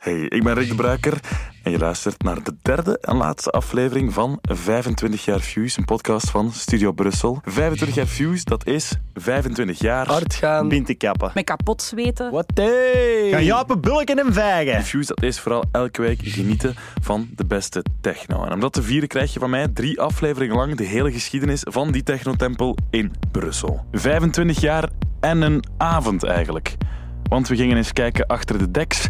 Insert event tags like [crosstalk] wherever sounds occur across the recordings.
Hey, ik ben Rick de Bruiker en je luistert naar de derde en laatste aflevering van 25 jaar Fuse, een podcast van Studio Brussel. 25 jaar Fuse, dat is 25 jaar... Hard gaan. Bintenkappen. Met kapot zweten. Wat hey. Gaan japen, bulken en vijgen. Fuse, dat is vooral elke week genieten van de beste techno. En om dat te vieren krijg je van mij drie afleveringen lang de hele geschiedenis van die technotempel in Brussel. 25 jaar en een avond eigenlijk. Want we gingen eens kijken achter de deks,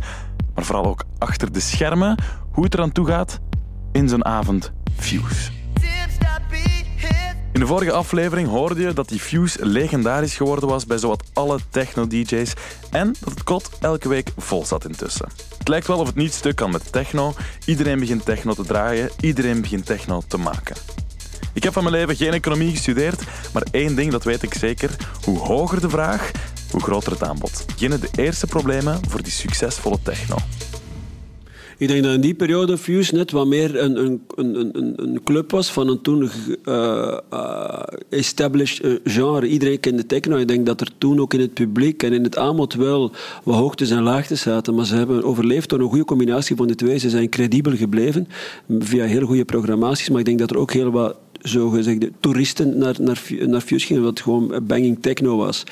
maar vooral ook achter de schermen, hoe het eraan toe gaat in zo'n avond Fuse. In de vorige aflevering hoorde je dat die Fuse legendarisch geworden was bij zowat alle techno-dj's en dat het kot elke week vol zat intussen. Het lijkt wel of het niet stuk kan met techno. Iedereen begint techno te draaien, iedereen begint techno te maken. Ik heb van mijn leven geen economie gestudeerd, maar één ding dat weet ik zeker. Hoe hoger de vraag, hoe groter het aanbod. Beginnen de eerste problemen voor die succesvolle techno. Ik denk dat in die periode Fuse net wat meer een, een, een, een, club was van een toen uh, uh, established uh, genre. Iedereen kende techno. Ik denk dat er toen ook in het publiek en in het aanbod wel wat hoogtes en laagtes zaten. Maar ze hebben overleefd door een goede combinatie van de twee. Ze zijn credibel gebleven via heel goede programmaties. Maar ik denk dat er ook heel wat zogezegde toeristen naar, naar, naar Fuse gingen, wat gewoon banging techno was.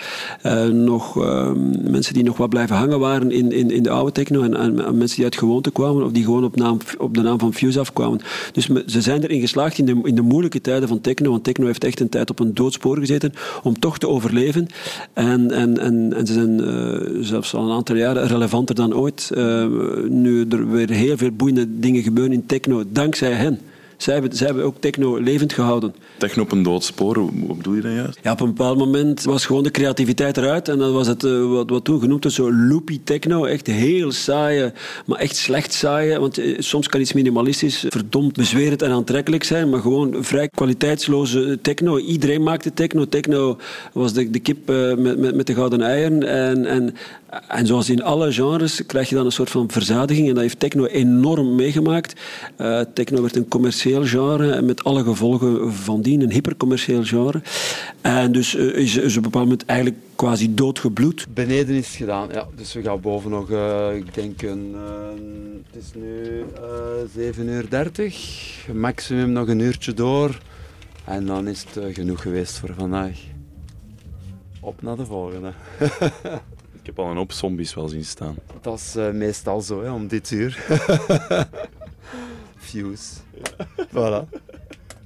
Uh, nog uh, mensen die nog wat blijven hangen waren in, in, in de oude techno en, en, en, mensen die uit gewoonte kwamen of die gewoon op, naam, op de naam van Fuse afkwamen. Dus ze zijn erin geslaagd in de, in de moeilijke tijden van techno, want techno heeft echt een tijd op een doodspoor gezeten om toch te overleven. En, en, en, en ze zijn uh, zelfs al een aantal jaren relevanter dan ooit. nu er weer heel veel boeiende dingen gebeuren in techno, dankzij hen. Zij hebben, zij hebben ook techno levend gehouden. Techno op een doodspoor, hoe bedoel je dat juist? Ja, op een bepaald moment was gewoon de creativiteit eruit. En dan was het uh, wat, wat toen genoemd werd zo loopy techno. Echt heel saaie, maar echt slecht saaie. Want uh, soms kan iets minimalistisch verdomd bezwerend en aantrekkelijk zijn. Maar gewoon vrij kwaliteitsloze techno. Iedereen maakte techno. Techno was de, de kip uh, met, met, met de gouden eieren. En, en, en zoals in alle genres krijg je dan een soort van verzadiging. En dat heeft techno enorm meegemaakt. techno werd een commercieel genre met alle gevolgen van dien, een hypercommercieel genre. En dus is, is op een bepaald moment eigenlijk quasi doodgebloed. Beneden is het gedaan, ja. Dus we gaan boven nog, uh, ik denk een, het is nu uh, 7 uur 30, maximum nog een uurtje door. En dan is het genoeg geweest voor vandaag. Op naar de volgende. [laughs] ik heb al een hoop zombies wel zien staan. Dat is meestal zo, hè, om dit uur. [laughs] Fuse. voilà.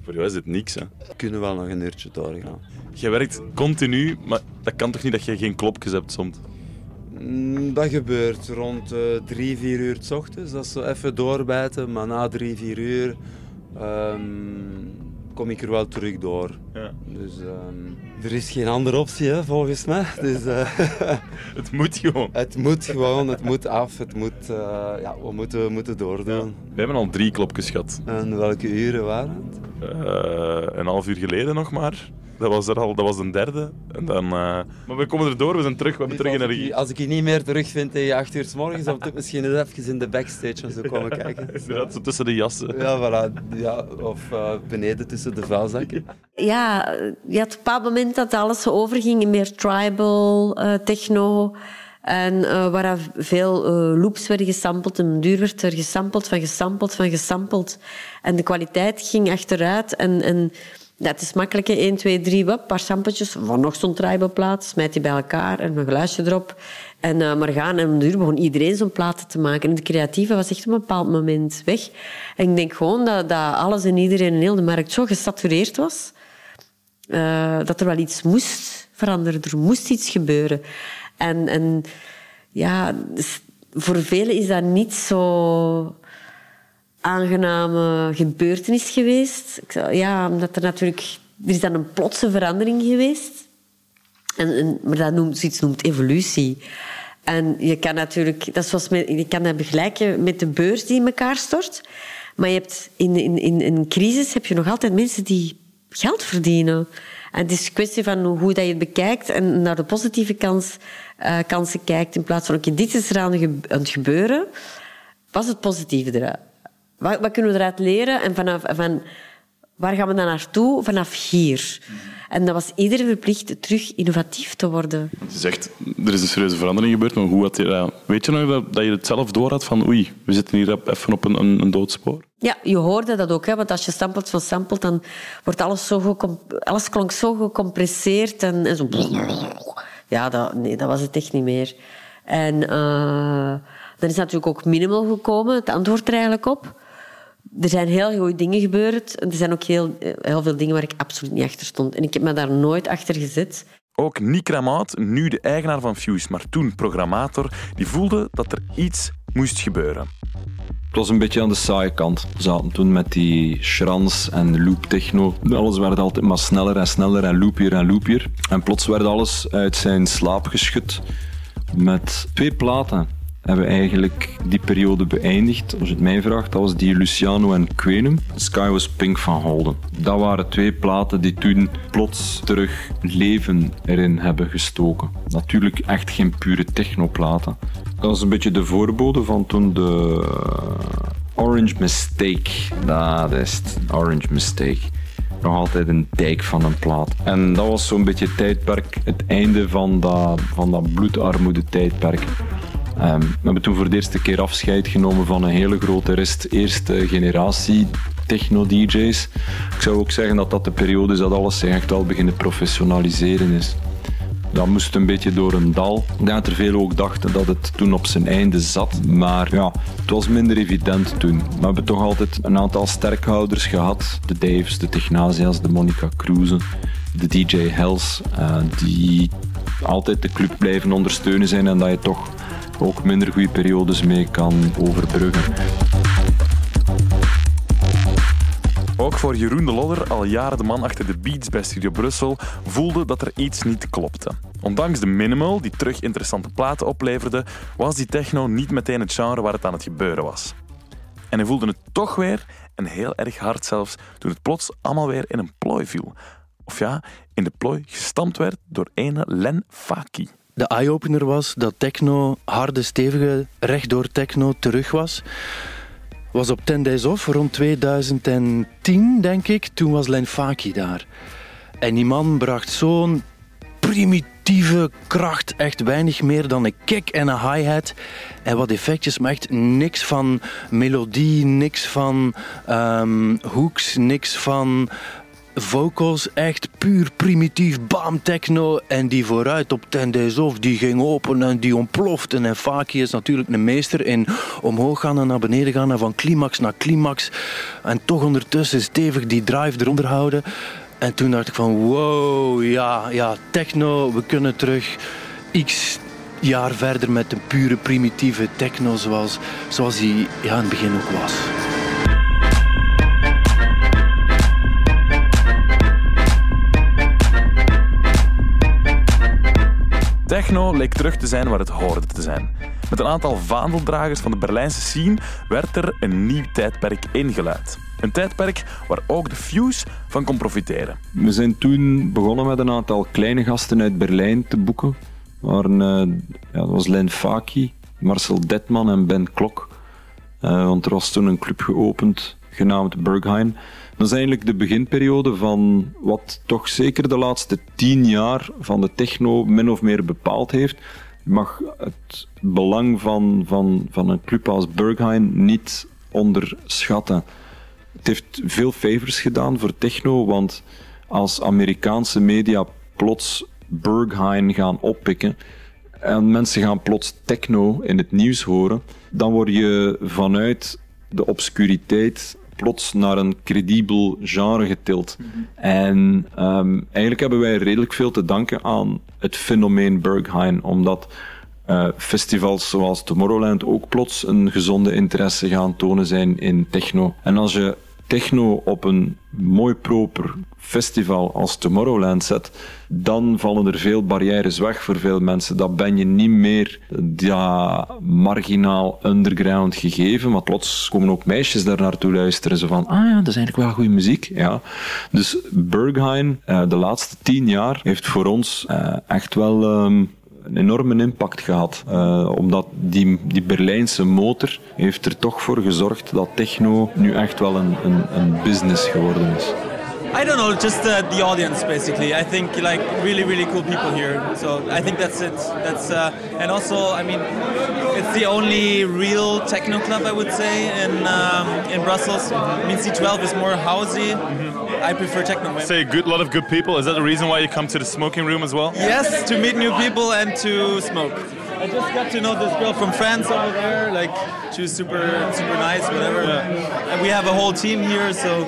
Voor jou is het niks, hè? We kunnen wel nog een uurtje doorgaan. Je werkt continu, maar dat kan toch niet dat je geen klopjes hebt soms? Mm, dat gebeurt rond uh, drie, vier uur s ochtends. Dat is zo even doorbijten, maar na drie, vier uur um, kom ik er wel terug door. Ja. Dus um, er is geen andere optie, hè, volgens mij. [laughs] Dus, uh, [laughs] het moet gewoon. [laughs] Het moet gewoon, het moet af. Het moet, uh, ja, we moeten, we moeten doordoen. Ja. We hebben al drie klopjes gehad. En welke uren waren het? Uh, een half uur geleden nog maar. Dat was er al, dat was een derde. En dan, uh, maar we komen erdoor, we zijn terug, we hebben terug als energie. Ik, als ik je niet meer terugvind tegen 8 uur s morgens, dan moet ik misschien eens even in de backstage en zo [laughs] komen kijken. Inderdaad, zo tussen de jassen. Ja, voilà. Ja, of uh, beneden tussen de vuilzakken. [laughs] Ja, je had op een bepaald moment dat alles overging in meer tribal, uh, techno. En uh, waar veel uh, loops werden gesampled. En duur werd er gesampled, van gesampled, van gesampled. En de kwaliteit ging achteruit. En, en het is makkelijk, 1, 2, 3, een paar sampletjes van nog zo'n tribal-plaat. Smijt die bij elkaar en een geluidje erop. En uh, maar gaan. En duur begon iedereen zo'n platen te maken. En de creatieve was echt op een bepaald moment weg. En ik denk gewoon dat, dat alles en iedereen en heel de markt zo gesatureerd was. Uh, dat er wel iets moest veranderen. Er moest iets gebeuren. En, en ja, dus voor velen is dat niet zo aangename gebeurtenis geweest. Ja, omdat er natuurlijk... Er is dan een plotse verandering geweest. En, maar dat noemt, zoiets noemt evolutie. En je kan natuurlijk... Dat zoals je kan dat begelijken met de beurs die in elkaar stort. Maar je hebt in, in, in een crisis heb je nog altijd mensen die geld verdienen. Het is een kwestie van hoe dat je het bekijkt en naar de positieve kans, uh, kansen kijkt. In plaats van, oké, dit is er aan, het gebeuren. Wat is het positieve eruit? Wat, wat, kunnen we eruit leren? En vanaf, van, waar gaan we dan naartoe vanaf hier? En dat was iedereen verplicht terug innovatief te worden. Je zegt, er is een serieuze verandering gebeurd, maar hoe had je. Weet je nog dat, dat je het zelf door had van oei, we zitten hier even op een, een doodspoor? Ja, je hoorde dat ook, hè, want als je samplet van samplet, dan wordt alles zo alles klonk zo gecompresseerd en, en zo. Ja, dat, nee, dat was het echt niet meer. En eh dan is natuurlijk ook minimal gekomen, het antwoord er eigenlijk op. Er zijn heel goede dingen gebeurd. En er zijn ook heel, heel veel dingen waar ik absoluut niet achter stond. En ik heb me daar nooit achter gezet. Ook Nick Ramaat, nu de eigenaar van Fuse, maar toen programmator, die voelde dat er iets moest gebeuren. Het was een beetje aan de saaie kant. We zaten toen met die schrans en loop techno. Alles werd altijd maar sneller en sneller en loopier en loopier. En plots werd alles uit zijn slaap geschud. Met twee platen hebben eigenlijk die periode beëindigd. Als je het mij vraagt, dat was die Luciano en Quenum. Sky was Pink van Holden. Dat waren twee platen die toen plots terug leven erin hebben gestoken. Natuurlijk echt geen pure technoplaten. Dat is een beetje de voorbode van toen de Orange Mistake. Dat is het, Orange Mistake. Nog altijd een dijk van een plaat. En dat was zo'n beetje het tijdperk, het einde van dat, van dat bloedarmoede tijdperk. Ehm, we hebben toen voor de eerste keer afscheid genomen van een hele grote rest eerste generatie techno-dj's. Ik zou ook zeggen dat dat de periode is dat alles zich echt wel beginnen professionaliseren is. Dat moest een beetje door een dal. Ik denk dat er veel ook dachten dat het toen op zijn einde zat. Maar ja, het was minder evident toen. We hebben toch altijd een aantal sterkhouders gehad. De Daves, de Technasia's, de Monica Cruzen, de DJ Hells. eh, die altijd de club blijven ondersteunen zijn en dat je toch ook minder goede periodes mee kan overbruggen. Ook voor Jeroen de Lodder, al jaren de man achter de beats bij Studio Brussel, voelde dat er iets niet klopte. Ondanks de minimal, die terug interessante platen opleverde, was die techno niet meteen het genre waar het aan het gebeuren was. En hij voelde het toch weer, en heel erg hard zelfs, toen het plots allemaal weer in een plooi viel. Of ja, in de plooi gestampt werd door ene Len Faki. De eye-opener was dat techno, harde, stevige, rechtdoor techno terug was. Was op 10 Days Off rond 2010, denk ik. Toen was Len Faki daar. En die man bracht zo'n primitieve kracht, echt weinig meer dan een kick en een hi-hat. En wat effectjes, maar echt niks van melodie, niks van ehm, hooks, niks van vocals, echt puur primitief, bam, techno. En die vooruit op 10 Days Off, die ging open en die ontplofte. En Faki is natuurlijk een meester in omhoog gaan en naar beneden gaan en van climax naar climax. En toch ondertussen stevig die drive eronder houden. En toen dacht ik van wow, ja, ja, techno, we kunnen terug x jaar verder met de pure primitieve techno zoals, zoals die ja, in het begin ook was. Techno leek terug te zijn waar het hoorde te zijn. Met een aantal vaandeldragers van de Berlijnse scene werd er een nieuw tijdperk ingeluid. Een tijdperk waar ook de Fuse van kon profiteren. We zijn toen begonnen met een aantal kleine gasten uit Berlijn te boeken. Waren, eh, ja, dat was Len Faki, Marcel Detman en Ben Klok. Eh, want er was toen een club geopend, genaamd Berghain. Dat is eigenlijk de beginperiode van wat toch zeker de laatste tien jaar van de techno min of meer bepaald heeft. Je mag het belang van, van, van een club als Berghain niet onderschatten. Het heeft veel favors gedaan voor techno, want als Amerikaanse media plots Berghain gaan oppikken en mensen gaan plots techno in het nieuws horen, dan word je vanuit de obscuriteit plots naar een credibel genre getild. En ehm, eigenlijk hebben wij redelijk veel te danken aan het fenomeen Berghain, omdat eh, festivals zoals Tomorrowland ook plots een gezonde interesse gaan tonen zijn in techno. En als je techno op een mooi proper festival als Tomorrowland zet, dan vallen er veel barrières weg voor veel mensen. Dan ben je niet meer dat marginaal underground gegeven, maar plots komen ook meisjes daar naartoe luisteren. Zo van, ah ja, dat is eigenlijk wel goede muziek. Ja. Dus Berghain, eh, de laatste tien jaar, heeft voor ons eh, echt wel... ehm, een enorme impact gehad. Uh, omdat die, die Berlijnse motor heeft er toch voor gezorgd dat techno nu echt wel een, een, een business geworden is. I don't know, just uh, the audience basically. I think like really, really cool people here. So I think that's it. That's uh, and also, I mean, it's the only real techno club I would say in um, in Brussels. I mean, C12 is more housey. Mm-hmm. I prefer techno. Say a good lot of good people. Is that the reason why you come to the smoking room as well? Yes, to meet new people and to smoke. I just got to know this girl from France over there. Like she was super, super nice, whatever. Yeah. And we have a whole team here, so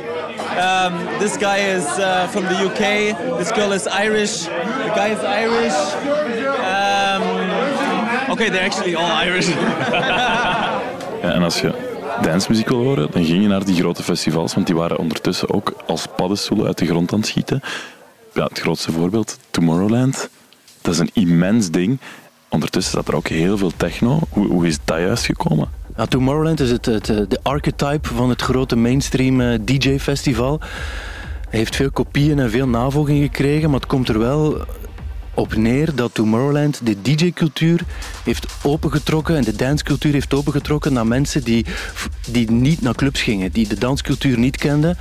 um, this guy is uh, from the UK. This girl is Irish. The guy is Irish. Um, okay, they're actually all Irish. ja, en als je dancemuziek wil horen, dan ging je naar die grote festivals, want die waren ondertussen ook als paddenstoelen uit de grond aan het schieten. Ja, het grootste voorbeeld, Tomorrowland. Dat is een immens ding. Ondertussen staat er ook heel veel techno. Hoe, hoe is dat juist gekomen? Ja, Tomorrowland is het, het, de archetype van het grote mainstream eh, DJ-festival. Hij heeft veel kopieën en veel navolging gekregen, maar het komt er wel op neer dat Tomorrowland de DJ-cultuur heeft opengetrokken en de dancecultuur heeft opengetrokken naar mensen die, die niet naar clubs gingen, die de danscultuur niet kenden.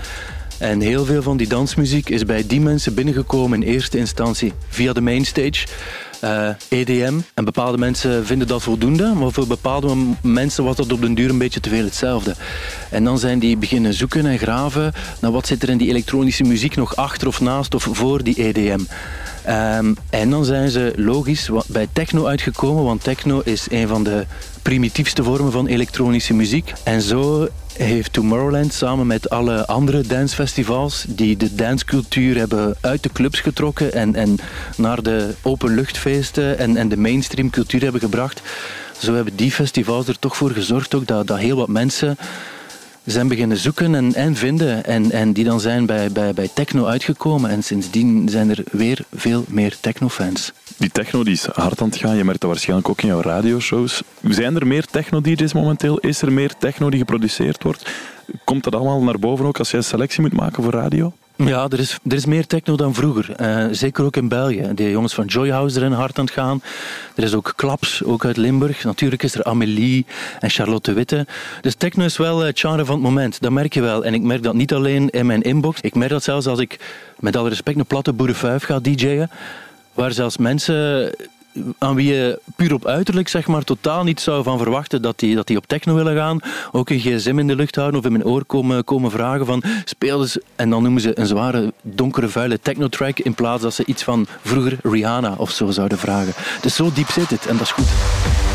En heel veel van die dansmuziek is bij die mensen binnengekomen in eerste instantie via de mainstage. EDM. Eh, e en bepaalde mensen vinden dat voldoende, maar voor bepaalde mensen was dat op den duur een beetje te veel hetzelfde. En dan zijn die beginnen zoeken en graven naar wat zit er in die elektronische muziek nog achter of naast of voor die EDM. Ehm, en dan zijn ze logisch bij techno uitgekomen, want techno is een van de primitiefste vormen van elektronische muziek. En zo heeft Tomorrowland samen met alle andere dancefestivals die de dancecultuur hebben uit de clubs getrokken en, en naar de openluchtfeesten en, en de mainstream cultuur hebben gebracht. Zo hebben die festivals er toch voor gezorgd ook dat, dat heel wat mensen zijn beginnen zoeken en, en vinden. En, en die dan zijn bij, bij, bij techno uitgekomen. En sindsdien zijn er weer veel meer technofans. Die techno die is hard aan het gaan. Je merkt dat waarschijnlijk ook in jouw radioshows. Zijn er meer techno-dj's momenteel? Is er meer techno die geproduceerd wordt? Komt dat allemaal naar boven ook als jij selectie moet maken voor radio? Ja, er is, er is meer techno dan vroeger. Uh, zeker ook in België. De jongens van Joyhouse erin hard aan het gaan. Er is ook Klaps, ook uit Limburg. Natuurlijk is er Amélie en Charlotte Witte. Dus techno is wel het genre van het moment. Dat merk je wel. En ik merk dat niet alleen in mijn inbox. Ik merk dat zelfs als ik met alle respect een platte boerenfuif ga DJ'en. Waar zelfs mensen aan wie je puur op uiterlijk zeg maar, totaal niet zou van verwachten dat die, dat die op techno willen gaan, ook een gsm in de lucht houden of in mijn oor komen, vragen van speel eens, en dan noemen ze een zware, donkere, vuile techno-track in plaats dat ze iets van vroeger Rihanna of zo zouden vragen. Dus zo diep zit het en dat is goed.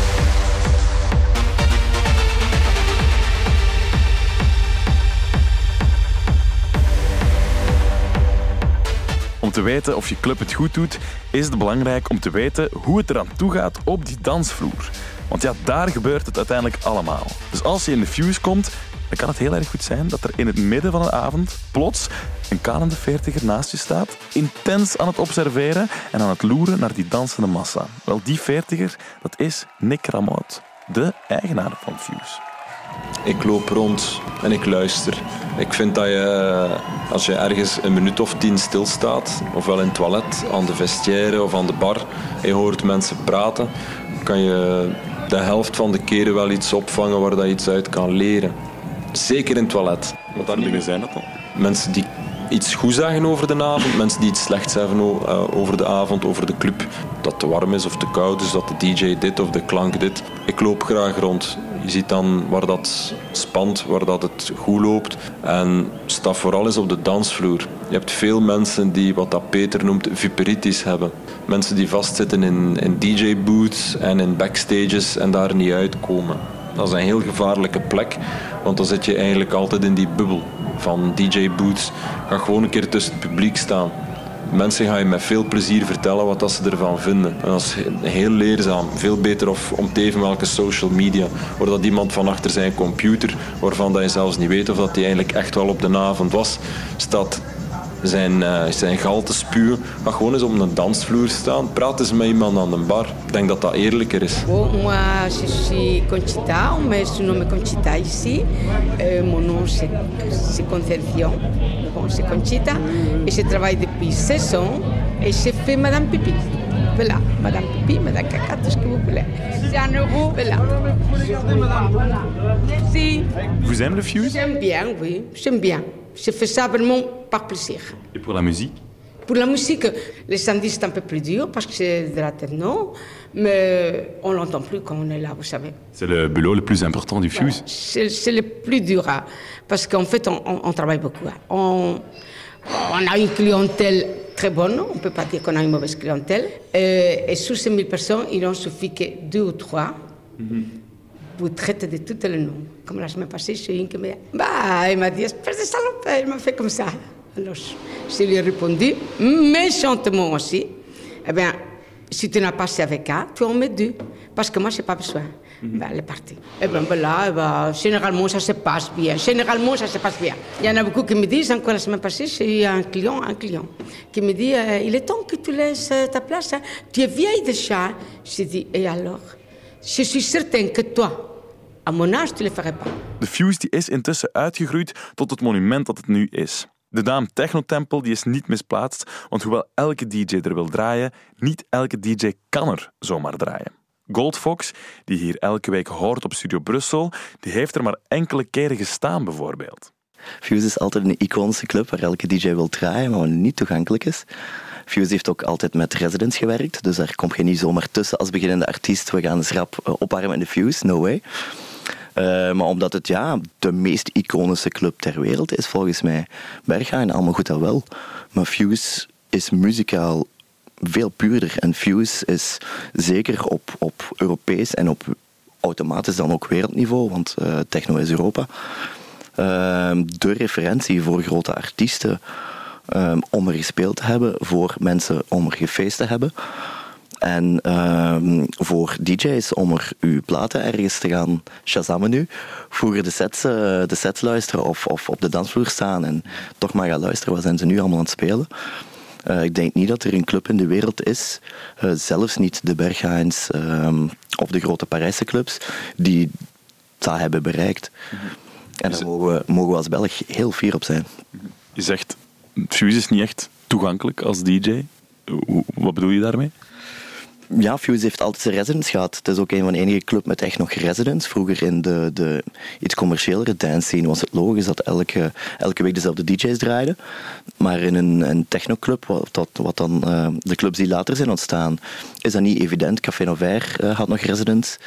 Om te weten of je club het goed doet, is het belangrijk om te weten hoe het eraan toe gaat op die dansvloer. Want ja, daar gebeurt het uiteindelijk allemaal. Dus als je in de fuse komt, dan kan het heel erg goed zijn dat er in het midden van de avond plots een kalende veertiger naast je staat, intens aan het observeren en aan het loeren naar die dansende massa. Wel, die veertiger, dat is Nick Ramout, de eigenaar van Fuse. Ik loop rond en ik luister. Ik vind dat je, als je ergens een minuut of tien stilstaat, ofwel in het toilet, aan de vestiaire of aan de bar, en je hoort mensen praten, kan je de helft van de keren wel iets opvangen waar dat je iets uit kan leren. Zeker in het toilet. Wat voor dingen zijn dat dan? Mensen die iets goed zeggen over de avond, mensen die iets slecht zeggen eh, over de avond, over de club. Dat het te warm is of te koud is, dat de DJ dit of de klank dit. Ik loop graag rond. Je ziet dan waar dat spant, waar dat het goed loopt. En sta vooral eens op de dansvloer. Je hebt veel mensen die wat dat Peter noemt viperitis hebben. Mensen die vastzitten in, in DJ-booths en in backstages en daar niet uitkomen. Dat is een heel gevaarlijke plek, want dan zit je eigenlijk altijd in die bubbel van DJ-booths. Ga gewoon een keer tussen het publiek staan. Mensen gaan je met veel plezier vertellen wat dat ze ervan vinden. En dat is heel leerzaam. Veel beter of om te even welke social media. Waar dat iemand van achter zijn computer, waarvan dat je zelfs niet weet of dat hij eigenlijk echt wel op de avond was, staat zijn, uh, zijn gal te spuwen. Ga gewoon eens op een dansvloer staan. Praat eens met iemand aan de bar. Ik denk dat dat eerlijker is. Moi, je suis Conchita. On me surnomme Conchita ici. Euh, mon nom, c'est Concepción. Bon, c'est Conchita. Et je travaille depuis 16 ans. Et je fais Madame Pipi. Voilà, Madame Pipi, Madame Caca, tout ce que vous voulez. C'est un euro, voilà. Merci. Vous aimez le Fuse J'aime bien, oui, j'aime bien. Je fais ça vraiment par plaisir. Et pour la musique? Pour la musique, les samedis c'est un peu plus dur parce que c'est de la techno, mais on l'entend plus quand on est là, vous savez. C'est le boulot le plus important du Fuse? C'est le plus dur, hein, parce qu'en fait, on, on- on travaille beaucoup. hein. On, on a une clientèle très bonne, on ne peut pas dire qu'on a une mauvaise clientèle. Euh, et sur ces 1000 personnes, il en suffit que deux ou trois vous traitent de tous les noms. Comme la semaine passée, j'ai une qui m'a dit, bah, elle m'a dit, espèce de salope, elle m'a fait comme ça. Alors, je, lui ai répondu, méchantement aussi, eh bien, si tu n'as pas assez avec elle, tu en mets deux. Parce que moi, je n'ai pas besoin. Ben, elle est partie. Et bien voilà, eh ben, généralement, ça se passe bien. Généralement, ça se passe bien. Il y en a beaucoup qui me disent, encore la semaine passée, j'ai eu un client, un client, qui me dit, euh, il est temps que tu laisses euh, ta place. hein. Tu es vieille déjà. J'ai dit, et alors? Je suis certaine que toi, à mon âge, tu ne le ferais pas. De Fuse die is intussen uitgegroeid tot het monument dat het nu is. De naam Technotempel die is niet misplaatst, want hoewel elke DJ er wil draaien, niet elke DJ kan er zomaar draaien. Goldfox, die hier elke week hoort op Studio Brussel, die heeft er maar enkele keren gestaan bijvoorbeeld. Fuse is altijd een iconische club waar elke DJ wil draaien, maar niet toegankelijk is. Fuse heeft ook altijd met residents gewerkt, dus daar kom je niet zomaar tussen als beginnende artiest. We gaan eens rap eh, opwarmen in de Fuse, no way. Eh, maar omdat het ja, de meest iconische club ter wereld is, volgens mij. Berghain, allemaal goed en wel. Maar Fuse is muzikaal veel puurder. En Fuse is zeker op, op Europees en op automatisch dan ook wereldniveau, want eh, techno is Europa. Ehm, de referentie voor grote artiesten ehm, om er gespeeld te hebben, voor mensen om er gefeest te hebben. En ehm, voor DJ's om er uw platen ergens te gaan shazammen nu. Vroeger de sets, eh, de sets luisteren of, of op de dansvloer staan en toch maar gaan luisteren wat zijn ze nu allemaal aan het spelen. Eh, ik denk niet dat er een club in de wereld is, eh, zelfs niet de Berghains ehm, of de grote Parijse clubs, die dat hebben bereikt. En daar mogen we, mogen we als Belg heel fier op zijn. Je zegt, Fuse is niet echt toegankelijk als DJ. Wat bedoel je daarmee? Ja, Fuse heeft altijd zijn residents gehad. Het is ook een van de enige club met echt nog residents. Vroeger in de, de iets commerciëlere dance scene was het logisch dat elke, elke week dezelfde DJ's draaiden. Maar in een, een technoclub, wat, wat dan eh, de clubs die later zijn ontstaan, is dat niet evident. Café Novair eh, had nog residents.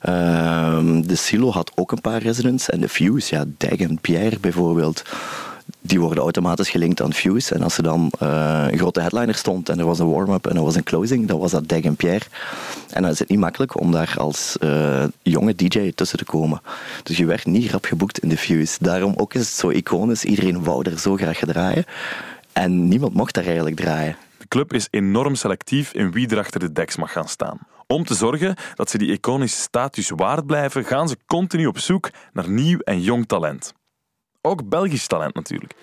Ehm, de Silo had ook een paar residents. En de Fuse, ja, Dag en Pierre bijvoorbeeld die worden automatisch gelinkt aan Fuse. En als er dan eh, een grote headliner stond en er was een warm-up en er was een closing, dan was dat Dag en Pierre. En dan is het niet makkelijk om daar als eh, jonge DJ tussen te komen. Dus je werd niet rap geboekt in de Fuse. Daarom ook is het zo iconisch. Iedereen wou er zo graag draaien. En niemand mocht daar eigenlijk draaien. De club is enorm selectief in wie er achter de deks mag gaan staan. Om te zorgen dat ze die iconische status waard blijven, gaan ze continu op zoek naar nieuw en jong talent. Ook Belgisch talent natuurlijk.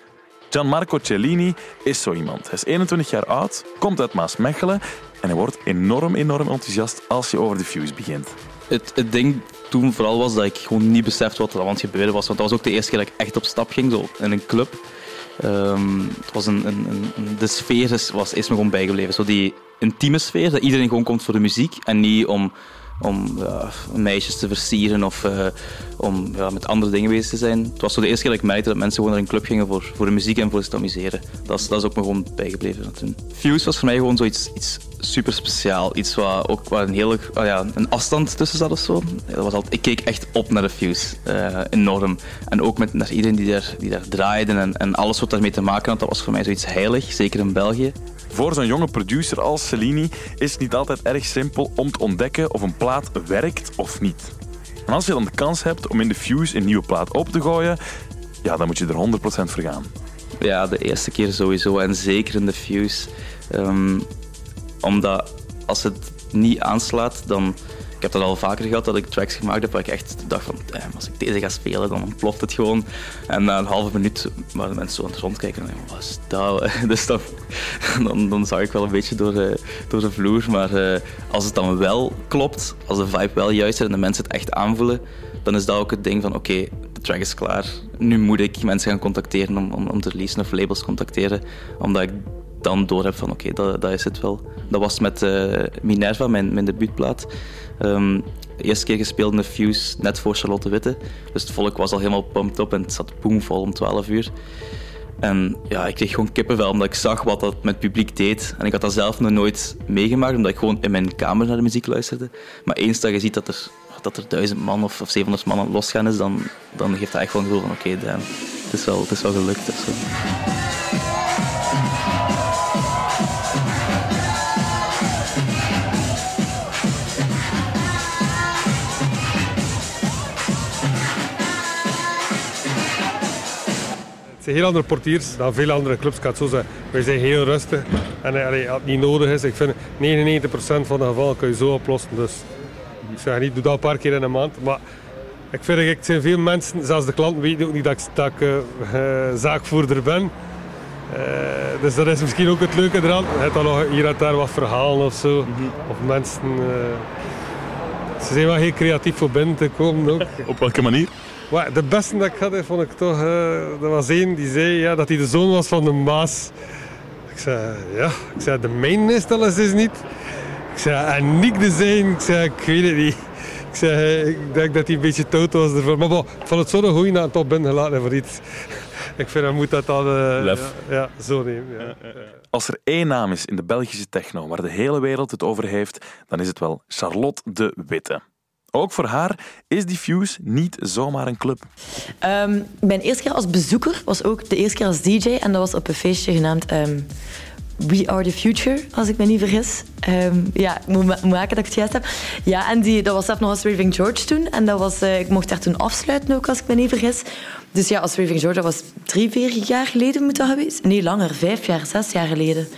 Gianmarco Cellini is zo iemand. Hij is 21 jaar oud, komt uit Maasmechelen en hij wordt enorm, enorm enthousiast als je over de Fuse begint. Het, het ding toen vooral was dat ik gewoon niet besefte wat er aan het gebeuren was. Want dat was ook de eerste keer dat ik echt op stap ging, zo in een club. Ehm, het was een, een, de sfeer was, is me gewoon bijgebleven. Zo die intieme sfeer, dat iedereen gewoon komt voor de muziek en niet om, om meisjes te versieren of eh, om ja, met andere dingen bezig te zijn. Het was zo de eerste keer dat ik merkte dat mensen gewoon naar een club gingen voor, voor de muziek en voor te amuseren. Dat is, dat is ook me gewoon bijgebleven toen. Fuse was voor mij gewoon zoiets iets super speciaal. Iets waar ook waar een hele ah ja, een afstand tussen zat of zo. Dat was altijd, ik keek echt op naar de Fuse. eh, enorm. En ook met, naar iedereen die daar, die daar draaide en, en alles wat daarmee te maken had, dat was voor mij zoiets heilig. Zeker in België. Voor zo'n jonge producer als Cellini is het niet altijd erg simpel om te ontdekken of een werkt of niet. En als je dan de kans hebt om in de Fuse een nieuwe plaat op te gooien, ja, dan moet je er 100% voor gaan. Ja, de eerste keer sowieso. En zeker in de Fuse. Ehm, omdat als het niet aanslaat, dan... Ik heb dat al vaker gehad, dat ik tracks gemaakt heb waar ik echt dacht van, als ik deze ga spelen, dan ontploft het gewoon. En na een halve minuut waren mensen zo aan het rondkijken en wat is dat? [laughs] Dus dan, dan, dan zag ik wel een beetje door de, door de vloer. Maar eh, als het dan wel klopt, als de vibe wel juist is en de mensen het echt aanvoelen, dan is dat ook het ding van, oké, de track is klaar. Nu moet ik mensen gaan contacteren om, om, om te releasen of labels contacteren. Omdat ik dan door heb van oké, dat, dat is het wel. Dat was met uh, Minerva, mijn, mijn debuutplaat. Um, de eerste keer gespeeld in de Fuse, net voor Charlotte Witte. Dus het volk was al helemaal pumped op en het zat boomvol om 12 uur. En ja, ik kreeg gewoon kippenvel omdat ik zag wat dat met publiek deed. En ik had dat zelf nog nooit meegemaakt, omdat ik gewoon in mijn kamer naar de muziek luisterde. Maar eens dat je ziet dat er, dat er duizend man of, of 700 man aan het losgaan is, dan, dan geeft dat echt gewoon gevoel van oké, okay, het, is wel, het is wel gelukt. Zijn heel andere portiers dan veel andere clubs, ik het zo zeggen. Wij zijn heel rustig en eh, allee, als het niet nodig is, ik vind 99% van de gevallen kun je zo oplossen. Dus ik zeg niet, doe dat een paar keer in een maand. Maar ik vind het zijn veel mensen, zelfs de klanten weten ook niet dat ik, dat ik uh, zaakvoerder ben. Uh, dus dat is misschien ook het leuke eraan. Je hebt dan nog hier en daar wat verhalen of zo. Mm -hmm. Of mensen... Uh, ze zijn wel heel creatief voor binnen te komen ook. [laughs] Op welke manier? Maar de beste dat ik had, vond ik toch... Uh, er was één die zei ja, dat hij de zoon was van de Maas. Ik zei, ja. Ik zei, de mijn is dat is niet. Ik zei, en Nick de zijn. Ik zei, ik weet het niet. Ik zei, ik denk dat hij een beetje toot was ervoor. Maar bon, ik vond het zo'n goeie het top binnengelaten voor iets. [laughs] ik vind, dat moet dat dan... Uh, ja, ja, zo nemen. Ja. Als er één naam is in de Belgische techno waar de hele wereld het over heeft, dan is het wel Charlotte de Witte. Ook voor haar is die Fuse niet zomaar een club. Um, mijn eerste keer als bezoeker was ook de eerste keer als DJ. En dat was op een feestje genaamd um, We Are the Future, als ik me niet vergis. Um, ja, ik moet maken dat ik het juist heb. Ja, en die, dat was zelf nog als Raving George toen. En dat was, uh, ik mocht daar toen afsluiten ook, als ik me niet vergis. Dus ja, als Raving George, dat was drie, vier jaar geleden moet dat geweest. Nee, langer, vijf jaar, zes jaar geleden.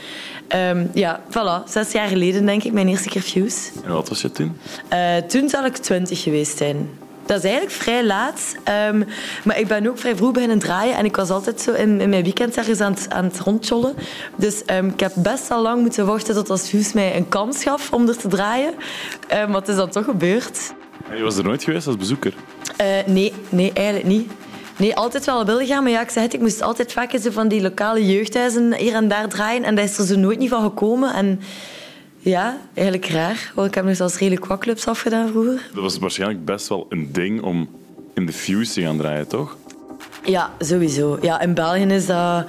Um, ja, voilà. Zes jaar geleden denk ik, mijn eerste keer Fuse. En wat was je toen? Uh, toen zal ik twintig geweest zijn. Dat is eigenlijk vrij laat. Um, maar ik ben ook vrij vroeg beginnen draaien. En ik was altijd zo in, in mijn weekend ergens aan het, aan het rondjollen. Dus um, ik heb best al lang moeten wachten tot als Fuse mij een kans gaf om er te draaien. Um, maar het is dan toch gebeurd. Je was er nooit geweest als bezoeker? Uh, nee, nee, eigenlijk niet. Nee, altijd wel willen gaan. Maar ja, ik zei het, ik moest altijd vaak zo van die lokale jeugdhuizen hier en daar draaien. En daar is er zo nooit niet van gekomen. En ja, eigenlijk raar. Want ik heb nog zelfs redelijk wat clubs afgedaan vroeger. Dat was waarschijnlijk best wel een ding om in de Fuse te gaan draaien, toch? Ja, sowieso. Ja, in België is dat...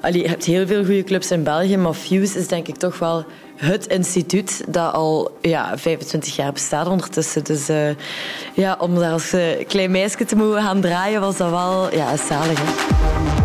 Allee, je hebt heel veel goede clubs in België, maar Fuse is denk ik toch wel het instituut dat al ja, 25 jaar bestaat ondertussen. Dus uh, ja, om daar als uh, klein meisje te mogen gaan draaien, was dat wel ja, zalig. Hè?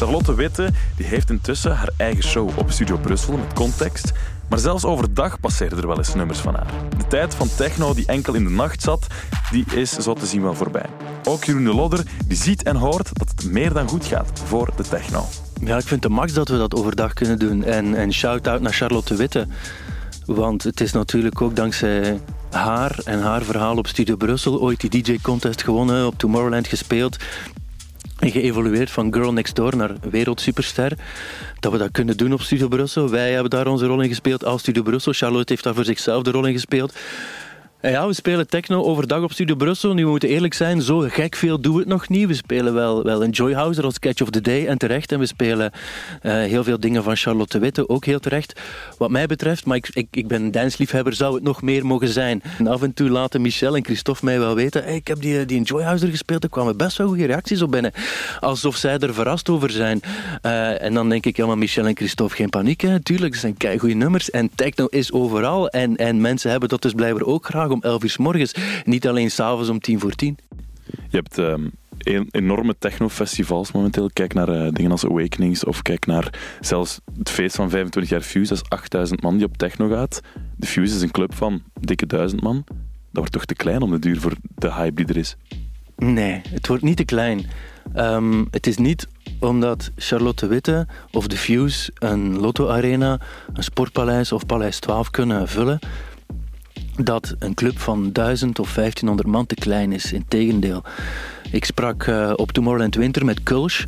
Charlotte Witte die heeft intussen haar eigen show op Studio Brussel met context. Maar zelfs overdag passeerden er wel eens nummers van haar. De tijd van techno die enkel in de nacht zat, die is zo te zien wel voorbij. Ook Jeroen de Lodder die ziet en hoort dat het meer dan goed gaat voor de techno. Ja, ik vind de max dat we dat overdag kunnen doen. En, en shout-out naar Charlotte Witte. Want het is natuurlijk ook dankzij haar en haar verhaal op Studio Brussel ooit die DJ-contest gewonnen, op Tomorrowland gespeeld geëvolueerd van Girl Next Door naar wereldsuperster. Dat we dat kunnen doen op Studio Brussel. Wij hebben daar onze rol in gespeeld als Studio Brussel. Charlotte heeft daar voor zichzelf de rol in gespeeld. Ja, we spelen techno overdag op Studio Brussel. Nu, we moeten eerlijk zijn, zo gek veel doen we het nog niet. We spelen wel, wel een Joyhouser als Catch of the Day en terecht. En we spelen uh, heel veel dingen van Charlotte Witte, ook heel terecht. Wat mij betreft, maar ik, ik, ik ben dansliefhebber, zou het nog meer mogen zijn. En af en toe laten Michel en Christophe mij wel weten, hey, ik heb die, die Joyhouser gespeeld, er kwamen best wel goede reacties op binnen. Alsof zij er verrast over zijn. Uh, en dan denk ik, ja maar Michel en Christophe, geen paniek. Hè. Tuurlijk, ze zijn goede nummers. En techno is overal. En, en mensen hebben dat dus blijkbaar ook graag om 11 uur s morgens. Niet alleen s'avonds om tien voor tien. Je hebt um, enorme technofestivals momenteel. Kijk naar uh, dingen als Awakenings of kijk naar zelfs het feest van 25 jaar Fuse. Dat is 8000 man die op techno gaat. De Fuse is een club van dikke 1000 man. Dat wordt toch te klein om de duur voor de hype die er is? Nee, het wordt niet te klein. Um, het is niet omdat Charlotte Witte of de Fuse een Lotto Arena, een Sportpaleis of Paleis 12 kunnen vullen dat een club van 1000 of 1500 man te klein is. Integendeel. Ik sprak uh, op Tomorrowland Winter met Kulsch.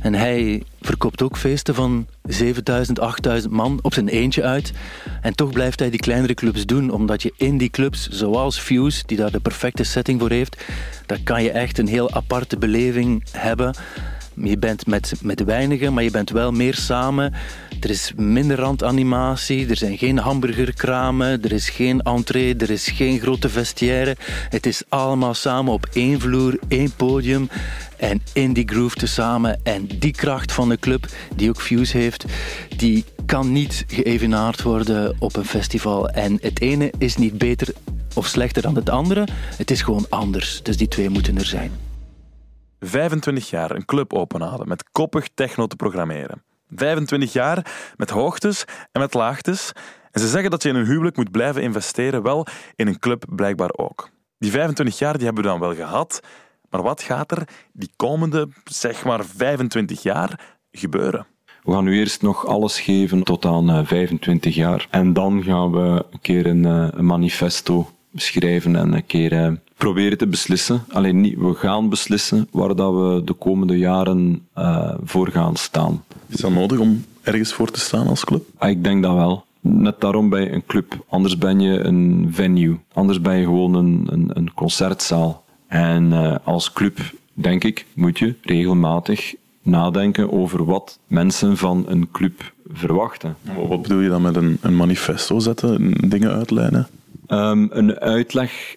En hij verkoopt ook feesten van 7000, 8000 man op zijn eentje uit. En toch blijft hij die kleinere clubs doen, omdat je in die clubs, zoals Fuse, die daar de perfecte setting voor heeft, daar kan je echt een heel aparte beleving hebben. Je bent met, met weinigen, maar je bent wel meer samen. Er is minder randanimatie, er zijn geen hamburgerkramen, er is geen entree, er is geen grote vestiaire. Het is allemaal samen op één vloer, één podium en in die groove te samen. En die kracht van de club, die ook Fuse heeft, die kan niet geëvenaard worden op een festival. En het ene is niet beter of slechter dan het andere, het is gewoon anders. Dus die twee moeten er zijn. 25 jaar een club openhalen met koppig techno te programmeren. 25 jaar met hoogtes en met laagtes. En ze zeggen dat je in een huwelijk moet blijven investeren, wel in een club blijkbaar ook. Die 25 jaar die hebben we dan wel gehad, maar wat gaat er die komende, zeg maar 25 jaar gebeuren? We gaan nu eerst nog alles geven tot aan 25 jaar. En dan gaan we een keer een, eh, een manifesto schrijven en een keer eh, proberen te beslissen. Alleen niet, we gaan beslissen waar dat we de komende jaren uh, voor gaan staan. Is dat nodig om ergens voor te staan als club? Ah, ik denk dat wel. Net daarom je een club. Anders ben je een venue. Anders ben je gewoon een, een, een concertzaal. En uh, als club, denk ik, moet je regelmatig nadenken over wat mensen van een club verwachten. Wat bedoel je dan met een, een manifesto zetten, dingen uitlijnen? Um, een uitleg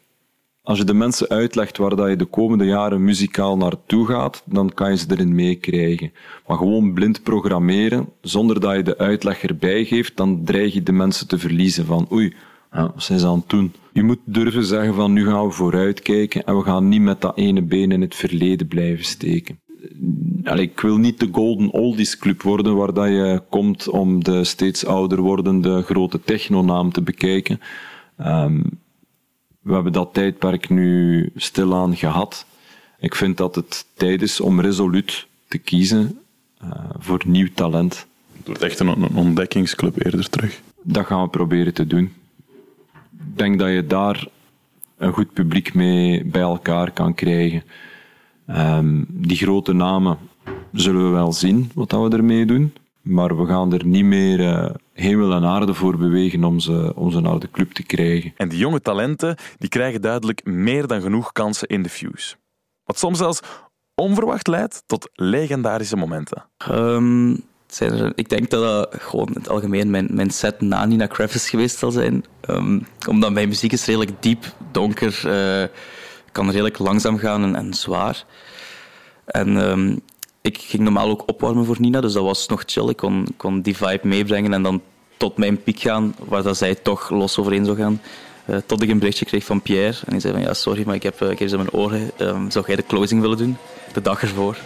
als je de mensen uitlegt waar dat je de komende jaren muzikaal naartoe gaat, dan kan je ze erin meekrijgen. Maar gewoon blind programmeren, zonder dat je de uitleg erbij geeft, dan dreig je de mensen te verliezen van oei, ja, wat zijn ze aan het doen? Je moet durven zeggen van nu gaan we vooruitkijken en we gaan niet met dat ene been in het verleden blijven steken. Ik wil niet de Golden Oldies Club worden waar dat je komt om de steeds ouder wordende grote technonaam te bekijken. Um, we hebben dat tijdperk nu stilaan gehad. Ik vind dat het tijd is om resoluut te kiezen uh, voor nieuw talent. Het wordt echt een, ontdekkingsclub eerder terug. Dat gaan we proberen te doen. Ik denk dat je daar een goed publiek mee bij elkaar kan krijgen. Um, die grote namen zullen we wel zien wat dat we ermee doen. Maar we gaan er niet meer uh, hemel en aarde voor bewegen om ze, om ze naar de club te krijgen. En die jonge talenten die krijgen duidelijk meer dan genoeg kansen in de Fuse. Wat soms zelfs onverwacht leidt tot legendarische momenten. Um, ik denk dat dat gewoon in het algemeen mijn, mijn set na Nina Kravis geweest zal zijn. Um, omdat mijn muziek is redelijk diep, donker, uh, kan redelijk langzaam gaan en, en zwaar. En um, ik ging normaal ook opwarmen voor Nina, dus dat was nog chill. Ik kon, kon die vibe meebrengen en dan tot mijn piek gaan, waar dat zij toch los overeen zou gaan. Uh, tot ik een berichtje kreeg van Pierre. En die zei van, ja, sorry, maar ik heb, uh, ik in mijn oren. Um, zou jij de closing willen doen? De dag ervoor.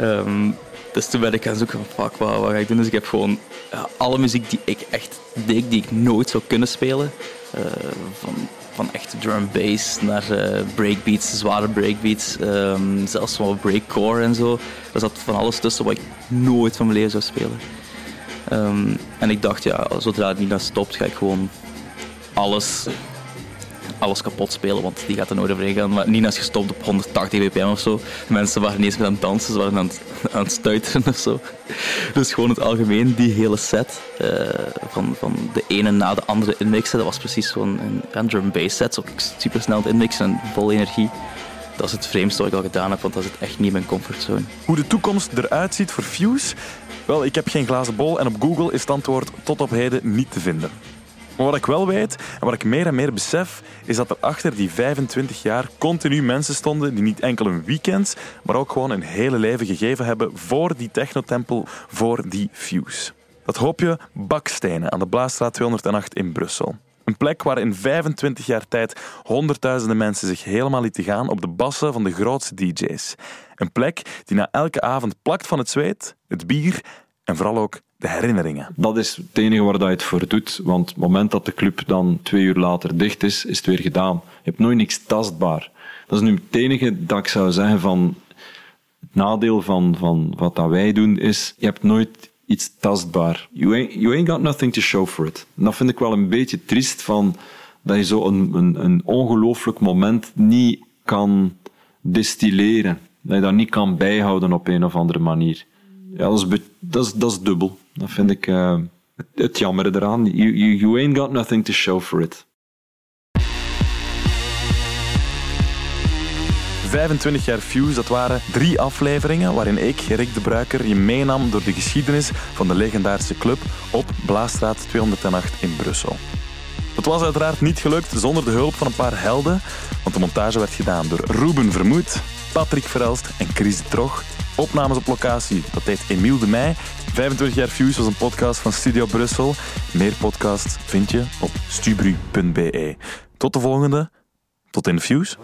Um, dus toen ben ik gaan zoeken van, fuck, wat, wat ga ik doen? Dus ik heb gewoon uh, alle muziek die ik echt deed, die ik nooit zou kunnen spelen. van van echte drum bass naar uh, breakbeats, zware breakbeats, um, zelfs wel breakcore en zo. Er zat van alles tussen wat ik nooit van mijn leven zou spelen. Um, en ik dacht, ja, zodra het niet naar stopt, ga ik gewoon alles, alles kapot spelen, want die gaat er nooit overheen gaan. Maar Nina is gestopt op 180 bpm of zo. Mensen waren niet eens meer aan het dansen, ze waren aan het, [laughs] het stuiteren of zo. Dus gewoon het algemeen, die hele set, uh, van, van de ene na de andere inmixen, dat was precies zo'n drum bass set, ook super snel inmixen en vol energie. Dat is het vreemdste wat ik al gedaan heb, want dat zit echt niet mijn comfortzone. Hoe de toekomst eruit ziet voor Fuse? Wel, ik heb geen glazen bol en op Google is het antwoord tot op heden niet te vinden. Maar wat ik wel weet en wat ik meer en meer besef, is dat er achter die 25 jaar continu mensen stonden die niet enkel een weekend, maar ook gewoon een hele leven gegeven hebben voor die technotempel, voor die Fuse. Dat hoop je bakstenen aan de Blaasstraat 208 in Brussel. Een plek waar in 25 jaar tijd honderdduizenden mensen zich helemaal lieten gaan op de bassen van de grootste DJ's. Een plek die na elke avond plakt van het zweet, het bier en vooral ook de herinneringen. Dat is het enige waar je het voor doet. Want het moment dat de club dan twee uur later dicht is, is het weer gedaan. Je hebt nooit niks tastbaar. Dat is nu het enige dat ik zou zeggen van... Het nadeel van, van wat dat wij doen is, je hebt nooit iets tastbaar. You ain't, got nothing to show for it. Dat vind ik wel een beetje triest van dat je zo een, een, een ongelooflijk moment niet kan distilleren. Dat je dat niet kan bijhouden op een of andere manier. Ja, dat is, dat is, dat is dubbel. Dat vind ik eh, het, het jammer eraan. You, you, you ain't got nothing to show for it. 25 jaar Fuse, dat waren drie afleveringen waarin ik, Rick de Bruiker, je meenam door de geschiedenis van de legendarische club op Blaasstraat 208 in Brussel. Het was uiteraard niet gelukt zonder de hulp van een paar helden, want de montage werd gedaan door Ruben Vermoed, Patrick Verelst en Chris de Trog. Opnames op locatie, dat deed Emiel de Meij. 25 jaar Fuse was een podcast van Studio Brussel. Meer podcasts vind je op stubru.be. Tot de volgende. Tot in Fuse.